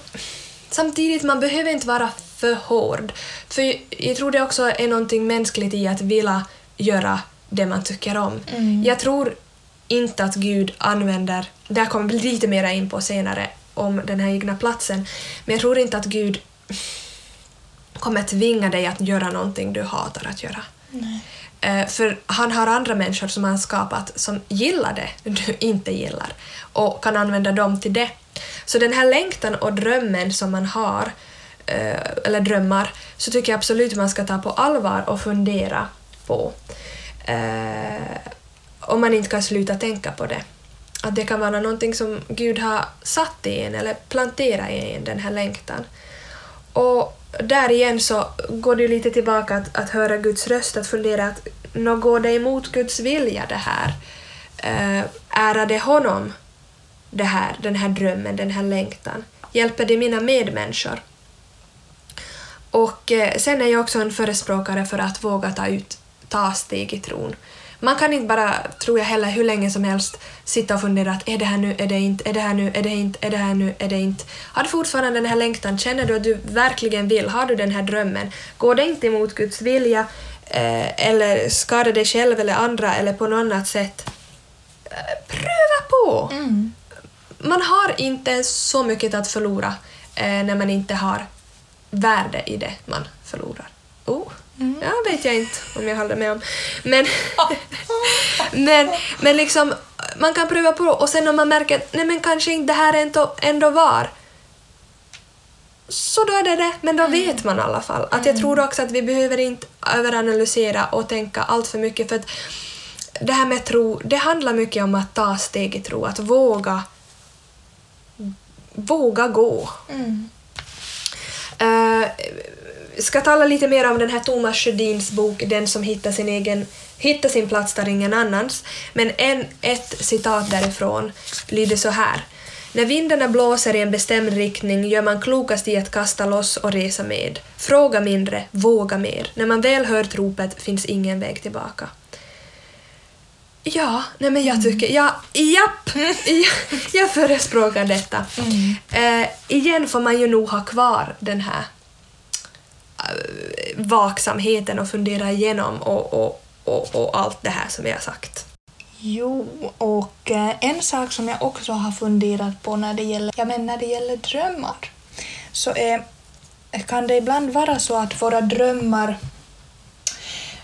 samtidigt man behöver inte vara för hård. För jag, tror det också är någonting mänskligt i att vilja göra det man tycker om. Jag tror inte att Gud använder, där kommer vi lite mer in på senare om den här egna platsen, men jag tror inte att Gud kommer tvinga dig att göra någonting du hatar att göra.
Nej.
Eh, För han har andra människor som han skapat som gillar det du inte gillar och kan använda dem till det. Så den här längtan och drömmen som man har, eh, eller drömmar, så tycker jag absolut man ska ta på allvar och fundera på. Eh, Om man inte kan sluta tänka på det. Att det kan vara någonting som Gud har satt i en eller planterat i en, den här längtan. Och där igen så går det ju lite tillbaka att, att höra Guds röst, att fundera att nå går det emot Guds vilja det här? Eh, uh, ärar det honom, det här, den här drömmen, den här längtan? Hjälper det mina medmänniskor? Och eh, sen är jag också en förespråkare för att våga ta ut, ta steg i tron. Man kan inte bara, tror jag heller, hur länge som helst sitta och fundera att är det här nu, är det inte, är det här nu, är det inte, är det här nu, är det inte. Har du fortfarande den här längtan, känner du att du verkligen vill, har du den här drömmen, går det inte emot Guds vilja eh, eller skadar dig själv eller andra eller på något annat sätt, eh, pröva på!
Mm.
Man har inte så mycket att förlora eh, när man inte har värde i det man förlorar. Oh, ja, vet jag inte om jag håller med om. Men, men, men liksom, man kan pröva på och sen om man märker att nej men kanske inte det här ändå, ändå var så då är det det, men då vet man i alla fall. Att jag tror också att vi behöver inte överanalysera och tänka allt för mycket för att det här med tro, det handlar mycket om att ta steg i tro, att våga våga gå.
Mm.
Uh, ska tala lite mer om den här Thomas Sjödins bok Den som hittar sin egen hittar sin plats där ingen annans. Men en, ett citat därifrån lyder så här. När vindarna blåser i en bestämd riktning gör man klokast i att kasta loss och resa med. Fråga mindre, våga mer. När man väl hört ropet finns ingen väg tillbaka. Ja, nej men jag tycker, ja, japp, jag, jag förespråkar detta. Eh, igen får man ju nog ha kvar den här vaksamheten och fundera igenom och, och, och, och allt det här som vi har sagt.
Jo, och eh, en sak som jag också har funderat på när det gäller, ja, men när det gäller drömmar så är, kan det ibland vara så att våra drömmar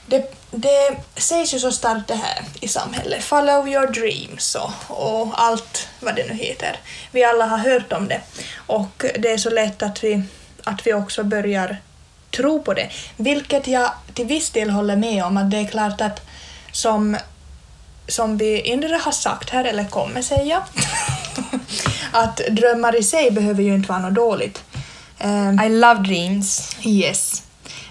det, det sägs ju så starkt det här i samhället, follow your dreams och, och allt vad det nu heter. Vi alla har hört om det och det är så lätt att vi, att vi också börjar tro på det, vilket jag till viss del håller med om att det är klart att som som vi inre har sagt här, eller kommer säga, att drömmar i sig behöver ju inte vara något dåligt. Eh,
I love dreams.
yes.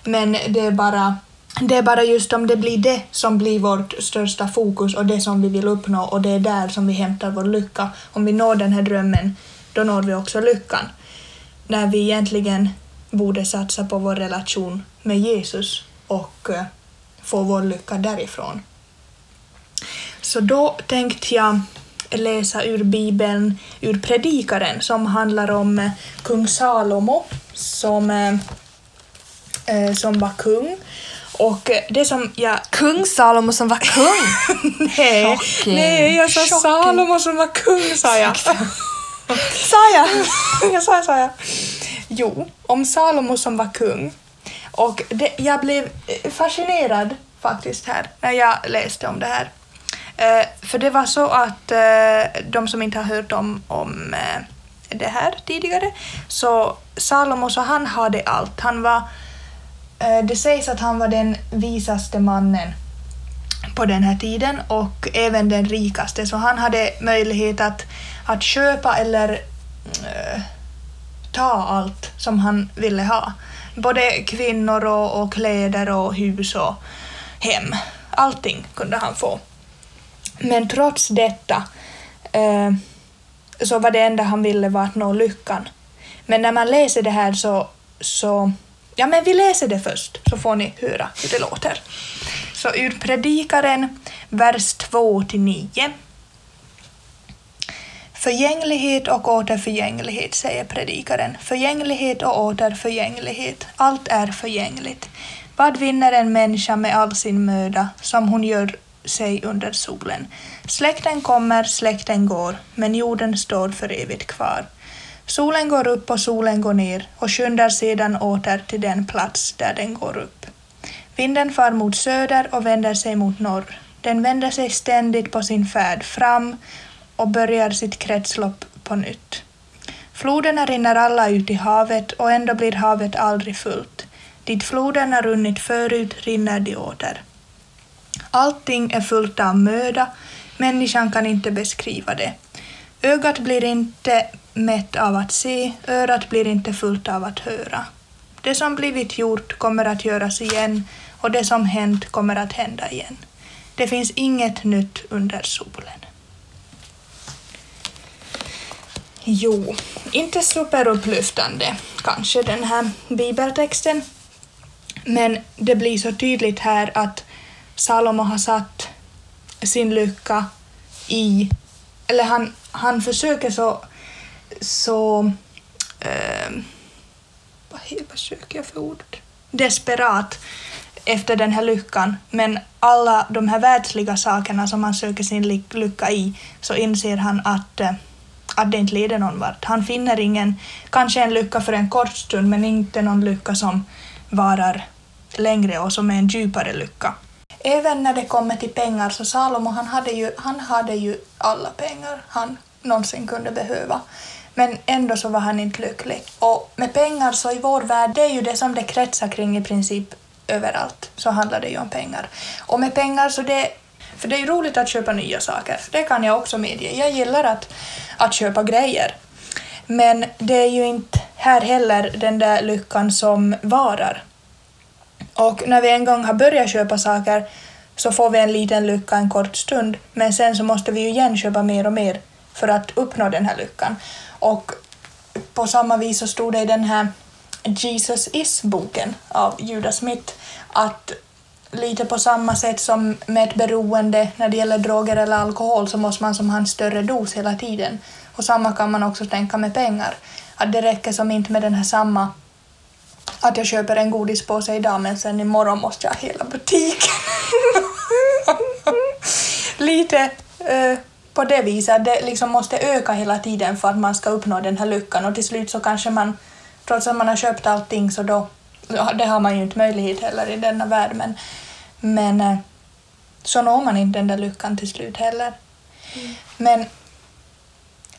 Men det är, bara, det är bara just om det blir det som blir vårt största fokus och det som vi vill uppnå och det är där som vi hämtar vår lycka. Om vi når den här drömmen, då når vi också lyckan. När vi egentligen borde satsa på vår relation med Jesus och eh, få vår lycka därifrån. Så då tänkte jag läsa ur Bibeln, ur Predikaren, som handlar om eh, kung Salomo som, eh, som var kung. Och det som jag...
Kung Salomo som var kung!
Nej,
Shocking.
nej jag sa
Shocking.
Salomo som var kung, sa jag.
Sa jag?
jag sa, sa jag. Jo, om Salomo som var kung. Och det, jag blev eh, fascinerad faktiskt här när jag läste om det här. Eh, för det var så att eh, de som inte har hört om, om eh, det här tidigare, så Salomo så han hade allt. Han var, eh, det sägs att han var den visaste mannen på den här tiden och även den rikaste, så han hade möjlighet att, att köpa eller eh, ta allt som han ville ha. Både kvinnor och, och kläder och hus och hem. Allting kunde han få. Men trots detta eh, så var det enda han ville var att nå lyckan. Men när man läser det här så, så... Ja, men vi läser det först så får ni höra hur det låter. Så ur Predikaren, vers 2 till 9. Förgänglighet och åter förgänglighet, säger predikaren. Förgänglighet och åter förgänglighet. Allt är förgängligt. Vad vinner en människa med all sin möda som hon gör sig under solen. Släkten kommer, släkten går, men jorden står för evigt kvar. Solen går upp och solen går ner och skyndar sedan åter till den plats där den går upp. Vinden far mot söder och vänder sig mot norr. Den vänder sig ständigt på sin färd fram och börjar sitt kretslopp på nytt. Floderna rinner alla ut i havet och ändå blir havet aldrig fullt. Dit floderna runnit förut rinner de åter. Allting är fullt av möda, människan kan inte beskriva det. Ögat blir inte mätt av att se, örat blir inte fullt av att höra. Det som blivit gjort kommer att göras igen och det som hänt kommer att hända igen. Det finns inget nytt under solen. Jo, inte superupplyftande kanske den här bibeltexten, men det blir så tydligt här att Salomo har satt sin lycka i, eller han, han försöker så, så eh, vad, vad söker jag för ord? Desperat efter den här lyckan, men alla de här världsliga sakerna som han söker sin lycka i, så inser han att, eh, att det inte leder någon vart. Han finner ingen, kanske en lycka för en kort stund, men inte någon lycka som varar längre och som är en djupare lycka. Även när det kommer till pengar så Salomo han hade ju, han hade ju alla pengar han någonsin kunde behöva. Men ändå så var han inte lycklig. Och med pengar så i vår värld, det är ju det som det kretsar kring i princip överallt, så handlar det ju om pengar. Och med pengar så det, för det är ju roligt att köpa nya saker, det kan jag också medge. Jag gillar att, att köpa grejer. Men det är ju inte här heller den där lyckan som varar. Och när vi en gång har börjat köpa saker så får vi en liten lycka en kort stund, men sen så måste vi ju igen köpa mer och mer för att uppnå den här lyckan. Och på samma vis så stod det i den här Jesus is-boken av Judas Smith att lite på samma sätt som med ett beroende när det gäller droger eller alkohol så måste man som ha en större dos hela tiden. Och samma kan man också tänka med pengar. Att det räcker som inte med den här samma att jag köper en godispåse idag men sen imorgon måste jag ha hela butiken. lite eh, på det viset. att Det liksom måste öka hela tiden för att man ska uppnå den här lyckan och till slut så kanske man, trots att man har köpt allting så då, det har man ju inte möjlighet heller i denna värld men, men uh, så når man inte den där lyckan till slut heller. Mm. Men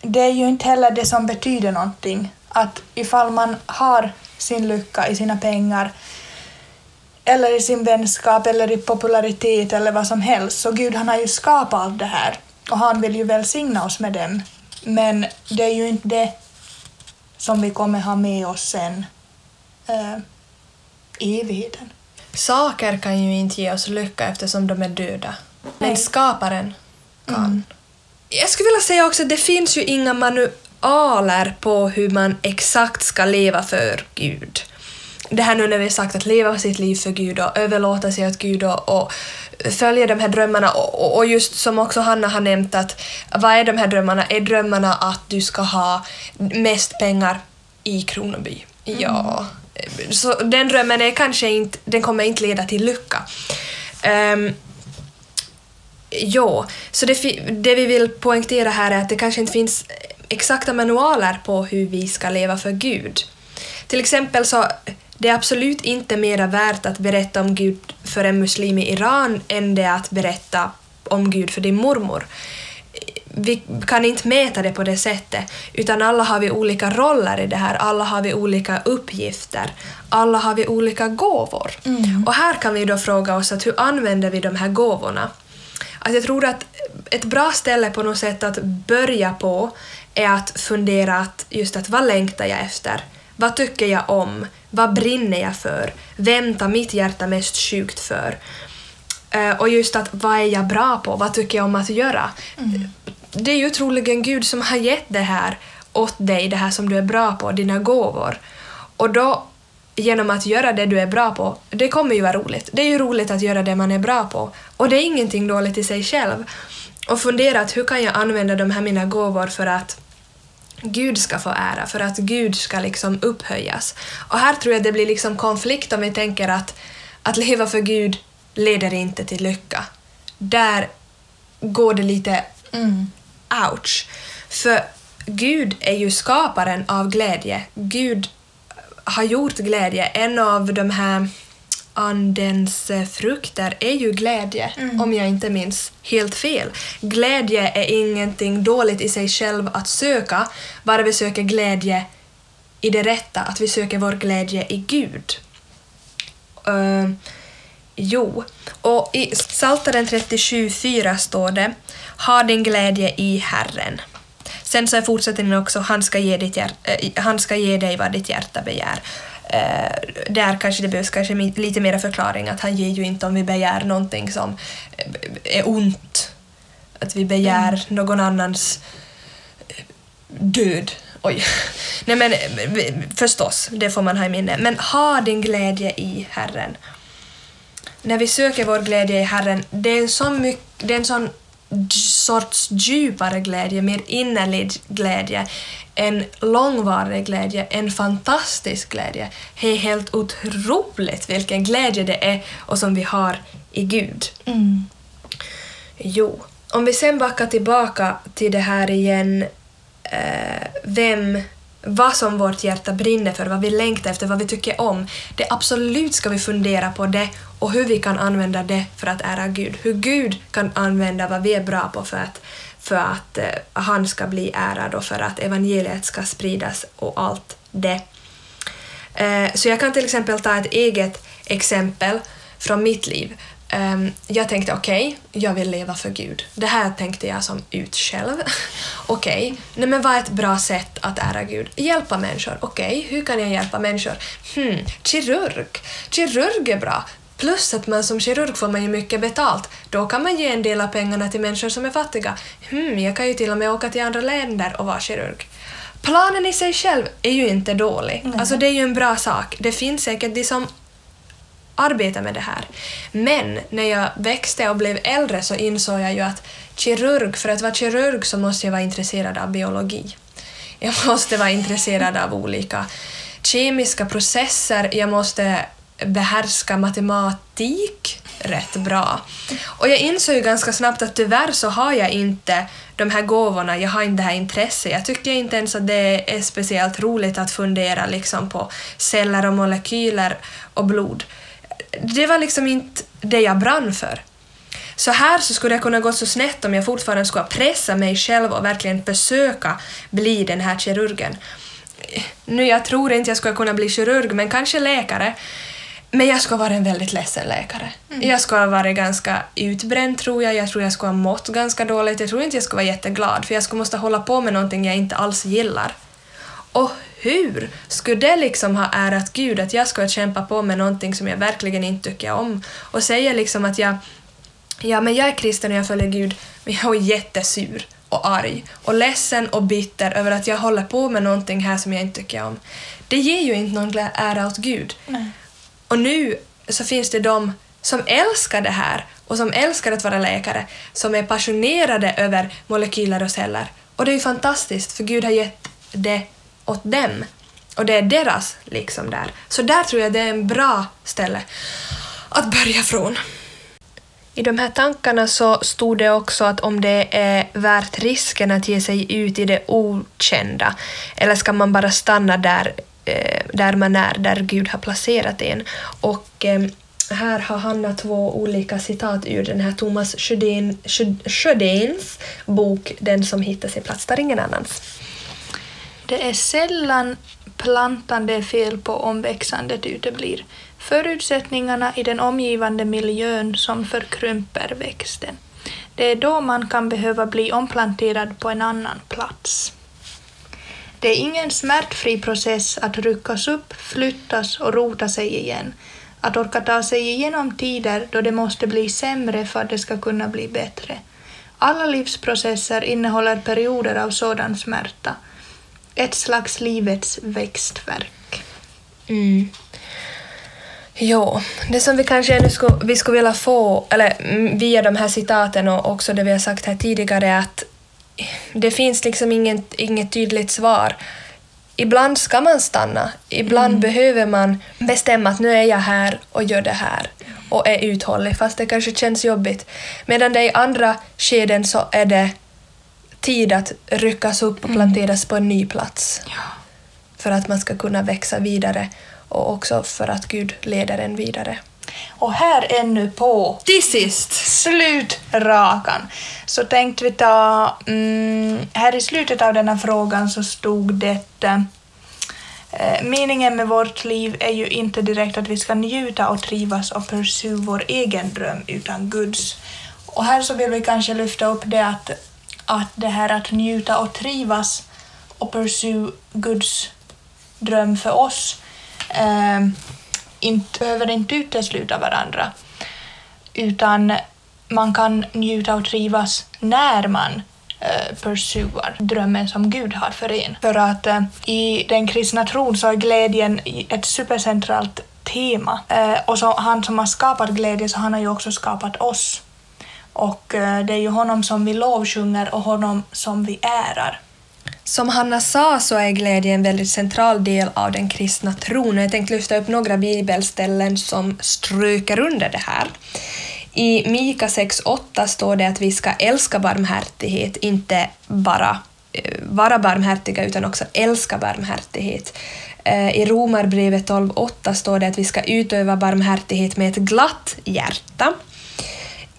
det är ju inte heller det som betyder någonting. Att ifall man har sin lycka i sina pengar eller i sin vänskap eller i popularitet eller vad som helst. Så Gud han har ju skapat allt det här och han vill ju välsigna oss med dem. Men det är ju inte det som vi kommer ha med oss sen i evigheten.
Saker kan ju inte ge oss lycka eftersom de är döda. Men skaparen kan. Mm. Jag skulle vilja säga också att det finns ju inga manualer på hur man exakt ska leva för Gud det här nu när vi har sagt att leva sitt liv för Gud och överlåta sig åt Gud och, och följa de här drömmarna och, och, just som också Hanna har nämnt att vad är de här drömmarna? Är drömmarna att du ska ha mest pengar i Kronoby? Mm. Så den drömmen är kanske inte, den kommer inte leda till lycka. Um, ja, så det, det vi vill poängtera här är att det kanske inte finns exakta manualer på hur vi ska leva för Gud. Till exempel så det är absolut inte mera värt att berätta om Gud för en muslim i Iran än det är att berätta om Gud för din mormor. Vi kan inte mäta det på det sättet, utan alla har vi olika roller i det här, alla har vi olika uppgifter, alla har vi olika gåvor. Mm. Och här kan vi då fråga oss att hur använder vi de här gåvorna? Att jag tror att ett bra ställe på något sätt att börja på är att fundera att just att vad längtar jag efter? Vad tycker jag om? Vad brinner jag för? Vem tar mitt hjärta mest sjukt för? Uh, och just att vad är jag bra på? Vad tycker jag om att göra? Mm. Det är ju troligen Gud som har gett det här åt dig, det här som du är bra på, dina gåvor. Och då, genom att göra det du är bra på, det kommer ju vara roligt. Det är ju roligt att göra det man är bra på. Och det är ingenting dåligt i sig själv. Och fundera att hur kan jag använda de här mina gåvor för att Gud ska få ära, för att Gud ska liksom upphöjas. Och här tror jag det blir liksom konflikt om vi tänker att att leva för Gud leder inte till lycka. där går det lite
Mm
ouch. För Gud är ju skaparen av glädje. Gud har gjort glädje. En av de här andens frukter är ju glädje, om jag inte minns helt fel. Glädje är ingenting dåligt i sig själv att söka, bara vi söker glädje i det rätta, att vi söker vår glädje i Gud. Eh, jo, och i Psaltaren 37.4 står det Ha din glädje i Herren. Sen så är fortsättningen också Han ska ge, ditt hjär- eh, han ska ge dig vad ditt hjärta begär. Eh, där kanske det behövs kanske lite mer förklaring att han ger ju inte om vi begär någonting som eh, är ont. Att vi begär någon annans död. Oj. Nej men förstås, det får man ha i minne. Men ha din glädje i Herren. När vi söker vår glädje i Herren, det är en sån, mycket, det är en sån sorts djupare glädje, mer innerlig glädje, en långvarig glädje, en fantastisk glädje. Det är helt otroligt vilken glädje det är och som vi har i Gud.
Mm.
Jo, om vi sen backar tillbaka till det här igen, eh, vem, vad som vårt hjärta brinner för, vad vi längtar efter, vad vi tycker om. Det absolut ska vi fundera på det och hur vi kan använda det för att ära Gud. Hur Gud kan använda vad vi är bra på för att, för att eh, han ska bli ärad och för att evangeliet ska spridas och allt det. Eh, Så jag kan till exempel ta ett eget exempel från mitt liv. Ehm, Jag tänkte okej, jag vill leva för Gud. Det här tänkte jag som ut själv. Okej, nej men vad är ett bra sätt att ära Gud? Hjälpa människor. Okej, hur kan jag hjälpa människor? Hmm, kirurg. Kirurg är bra. Plus att man som kirurg får man ju mycket betalt. Då kan man ge en del av pengarna till människor som är fattiga. Hmm, jag kan ju till och med åka till andra länder och vara kirurg. Planen i sig själv är ju inte dålig. Alltså det är ju en bra sak. Det finns säkert de som arbeta med det här. Men när jag växte och blev äldre så insåg jag ju att kirurg, för att vara kirurg så måste jag vara intresserad av biologi. Jag måste vara intresserad av olika kemiska processer, jag måste behärska matematik rätt bra. Och jag insåg ju ganska snabbt att tyvärr så har jag inte de här gåvorna, jag har inte det här intresset. Jag tycker inte ens att det är speciellt roligt att fundera liksom på celler och molekyler och blod. Det var liksom inte det jag brann för. Så här så skulle det kunna gå så snett om jag fortfarande skulle pressa mig själv och verkligen försöka bli den här kirurgen. Nu, jag tror inte jag skulle kunna bli kirurg, men kanske läkare. Men jag skulle vara en väldigt ledsen läkare. Jag skulle ha varit ganska utbränd tror jag. Jag tror jag skulle ha mått ganska dåligt. Jag tror inte jag skulle vara jätteglad för jag skulle måste hålla på med någonting jag inte alls gillar. Och hur skulle det liksom ha ärat Gud att jag skulle kämpa på med någonting som jag verkligen inte tycker om och säga liksom att jag Ja, men jag är kristen och jag följer Gud, men jag är jättesur och arg och ledsen och bitter över att jag håller på med någonting här som jag inte tycker om. Det ger ju inte någon ära åt Gud.
Nej.
Och nu så finns det de som älskar det här och som älskar att vara läkare, som är passionerade över molekyler och celler. Och det är ju fantastiskt, för Gud har gett det åt dem. Och det är deras liksom där. Så där tror jag det är en bra ställe att börja från. I de här tankarna så stod det också att om det är värt risken att ge sig ut i det okända, eller ska man bara stanna där, eh, där man är, där Gud har placerat en. Och eh, här har Hanna två olika citat ur den här Thomas Sjödin, Sjödins bok Den som hittar sin plats där ingen annans.
Det är sällan plantan det är fel på om växandet uteblir. Förutsättningarna i den omgivande miljön som förkrymper växten. Det är då man kan behöva bli omplanterad på en annan plats. Det är ingen smärtfri process att ryckas upp, flyttas och rota sig igen. Att orka ta sig igenom tider då det måste bli sämre för att det ska kunna bli bättre. Alla livsprocesser innehåller perioder av sådan smärta. Ett slags livets växtverk.
Mm. Jo, det som vi kanske ännu skulle, vi skulle vilja få, eller mm, via de här citaten och också det vi har sagt här tidigare, är att det finns liksom inget, inget tydligt svar. Ibland ska man stanna, ibland behöver man bestämma att nu är jag här och gör det här. och är uthållig fast det kanske känns jobbigt. Medan det i andra skeden så är det tid att ryckas upp och planteras på en ny plats
Ja.
för att man ska kunna växa vidare och också för att Gud leder en vidare.
Och här ännu på
Till sist!
slutrakan så tänkte vi ta... Mm, här i slutet av den här frågan så stod det eh, Meningen med vårt liv är ju inte direkt att vi ska njuta och trivas och pursue vår egen dröm utan Guds. Och här så vill vi kanske lyfta upp det att, att det här att njuta och trivas och pursue Guds dröm för oss eh, inte, behöver inte utesluta varandra utan man kan njuta och trivas när man eh, pursuar drömmen som Gud har för en. För att eh, i den kristna tron så är glädjen ett supercentralt tema. Eh, och så, han som har skapat glädje så han har ju också skapat oss. Och eh, det är ju honom som vi lovsjunger och honom som vi ärar.
Som Hanna sa så är glädje en väldigt central del av den kristna tron. Jag tänkte lyfta upp några bibelställen som stryker under det här. I Mika 6.8 står det att vi ska älska barmhärtighet, inte bara eh, vara barmhärtiga utan också älska barmhärtighet. Eh, I Romarbrevet 12.8 står det att vi ska utöva barmhärtighet med ett glatt hjärta.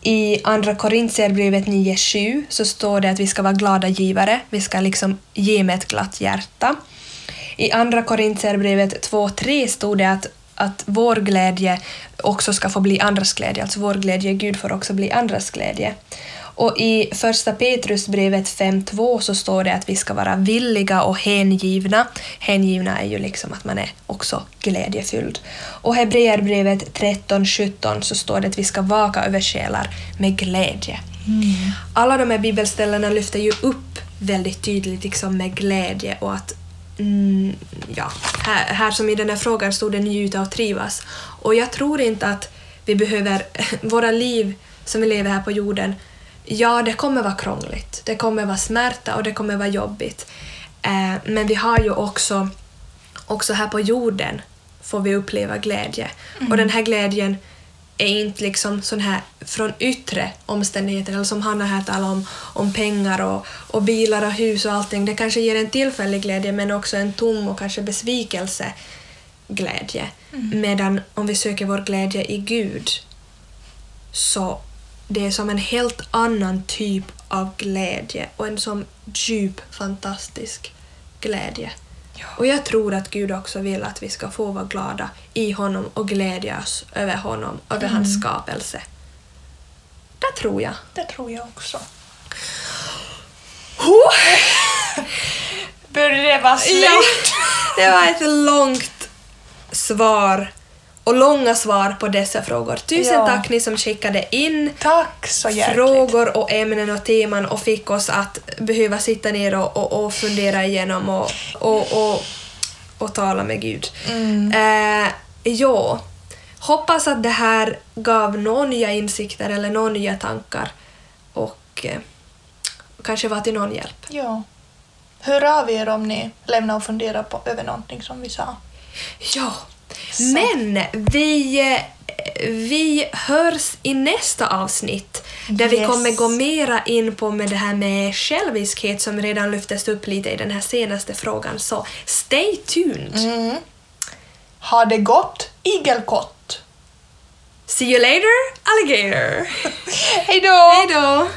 I Andra Korintierbrevet 9.7 så står det att vi ska vara glada givare, vi ska liksom ge med ett glatt hjärta. I Andra Korintierbrevet 2.3 stod det att, att vår glädje också ska få bli andras glädje, alltså vår glädje Gud får också bli andras glädje. Och i Första Petrusbrevet 5.2 så står det att vi ska vara villiga och hängivna. Hängivna är ju liksom att man är också glädjefylld. Och Hebreerbrevet 13.17 så står det att vi ska vaka över själar med glädje. Alla de här bibelställena lyfter ju upp väldigt tydligt liksom med glädje och att mm, ja, här, här som i den här frågan stod det njuta och trivas. Och jag tror inte att vi behöver, våra liv som vi lever här på jorden, ja det kommer vara krångligt, det kommer vara smärta och det kommer vara jobbigt. Eh, men vi har ju också, också här på jorden får vi uppleva glädje. Och den här glädjen är inte liksom sån här från yttre omständigheter, eller som Hanna här talar om, om pengar och, och bilar och hus och allting. Det kanske ger en tillfällig glädje men också en tom och kanske besvikelse glädje. Medan om vi söker vår glädje i Gud så det är som en helt annan typ av glädje och en som djup, fantastisk glädje.
Ja.
Och jag tror att Gud också vill att vi ska få vara glada i honom och glädjas över honom, över hans skapelse. Det tror jag.
Det tror jag också.
Oh!
Börjar det vara slut?
Ja, det var ett långt svar och långa svar på dessa frågor. Tusen
Ja.
tack ni som skickade in frågor och ämnen och teman och fick oss att behöva sitta ner och, och, och fundera igenom och, och, och, och tala med Gud. Eh, ja, hoppas att det här gav några nya insikter eller några nya tankar och eh, kanske var till någon hjälp.
Ja. Hör av er om ni lämnar och funderar på, över någonting som vi sa.
Ja, men vi, vi hörs i nästa avsnitt där vi
Yes.
kommer gå mera in på med det här med själviskhet som redan lyftes upp lite i den här senaste frågan. Så stay tuned!
Mm. Ha det gott, igelkott!
See you later, alligator!
Hej då!
Hej då!